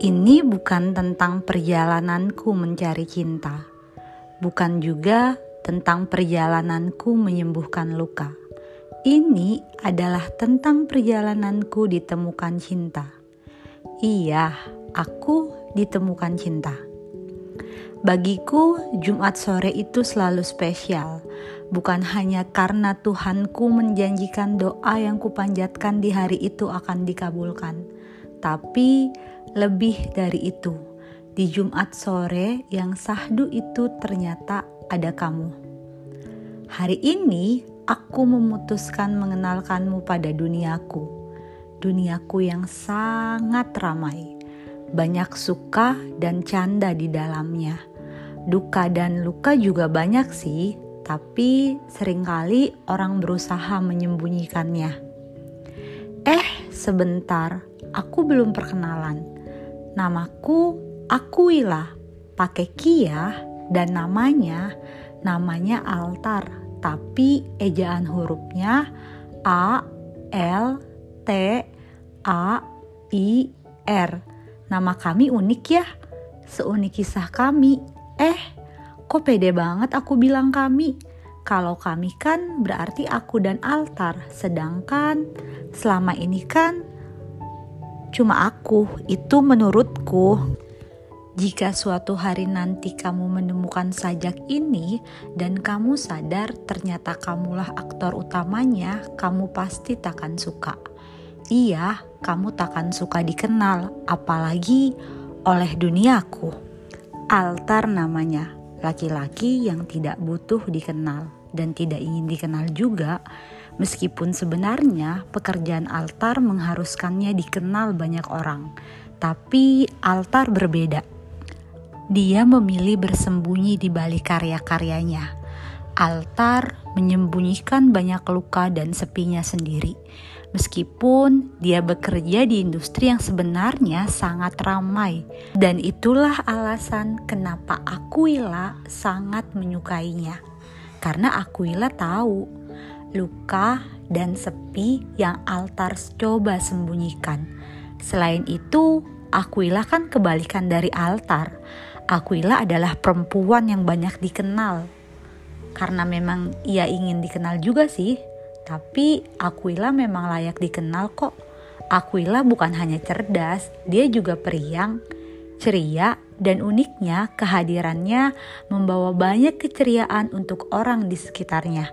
Ini bukan tentang perjalananku mencari cinta, bukan juga tentang perjalananku menyembuhkan luka. Ini adalah tentang perjalananku ditemukan cinta. Iya, aku ditemukan cinta. Bagiku, Jumat sore itu selalu spesial, bukan hanya karena Tuhanku menjanjikan doa yang kupanjatkan di hari itu akan dikabulkan, tapi lebih dari itu. Di Jumat sore yang sahdu itu ternyata ada kamu. Hari ini aku memutuskan mengenalkanmu pada duniaku, duniaku yang sangat ramai, banyak suka dan canda di dalamnya Duka dan luka juga banyak sih, tapi sering kali orang berusaha menyembunyikannya. Eh, sebentar, aku belum perkenalan. Namaku Akuila, pakai Kia dan namanya namanya Altar, tapi ejaan hurufnya A L T A I R. Nama kami unik ya, seunik kisah kami Eh, kok pede banget aku bilang kami? Kalau kami kan berarti aku dan altar, sedangkan selama ini kan cuma aku, itu menurutku. Jika suatu hari nanti kamu menemukan sajak ini dan kamu sadar ternyata kamulah aktor utamanya, kamu pasti takkan suka. Iya, kamu takkan suka dikenal, apalagi oleh duniaku. Altar namanya, laki-laki yang tidak butuh dikenal dan tidak ingin dikenal juga, meskipun sebenarnya pekerjaan altar mengharuskannya dikenal banyak orang. Tapi altar berbeda. Dia memilih bersembunyi di balik karya-karyanya. Altar menyembunyikan banyak luka dan sepinya sendiri meskipun dia bekerja di industri yang sebenarnya sangat ramai. Dan itulah alasan kenapa Aquila sangat menyukainya. Karena Aquila tahu luka dan sepi yang Altar coba sembunyikan. Selain itu, Aquila kan kebalikan dari Altar. Aquila adalah perempuan yang banyak dikenal. Karena memang ia ingin dikenal juga sih, tapi Aquila memang layak dikenal kok. Aquila bukan hanya cerdas, dia juga periang, ceria, dan uniknya kehadirannya membawa banyak keceriaan untuk orang di sekitarnya.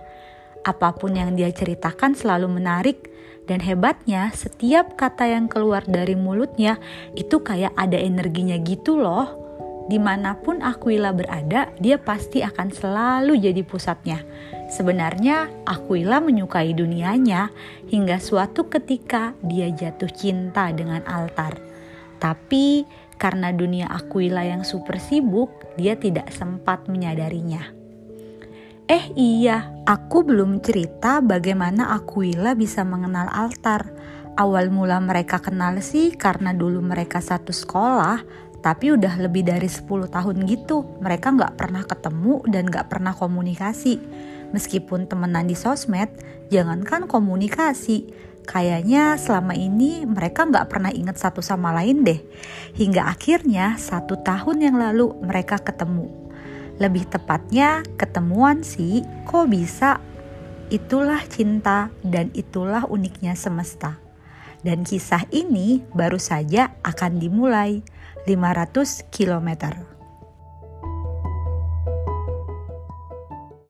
Apa pun yang dia ceritakan selalu menarik, dan hebatnya setiap kata yang keluar dari mulutnya itu kayak ada energinya gitu loh di mana pun Aquila berada, dia pasti akan selalu jadi pusatnya. Sebenarnya Aquila menyukai dunianya hingga suatu ketika dia jatuh cinta dengan altar. Tapi karena dunia Aquila yang super sibuk, dia tidak sempat menyadarinya. Eh iya, aku belum cerita bagaimana Aquila bisa mengenal altar. Awal mula mereka kenal sih karena dulu mereka satu sekolah, tapi udah lebih dari 10 tahun gitu. Mereka nggak pernah ketemu dan nggak pernah komunikasi. Meskipun temenan di sosmed jangankan komunikasi. Kayaknya selama ini mereka nggak pernah inget satu sama lain deh. Hingga akhirnya satu tahun yang lalu mereka ketemu lebih tepatnya ketemuan sih kok bisa itulah cinta dan itulah uniknya semesta dan kisah ini baru saja akan dimulai 500 km.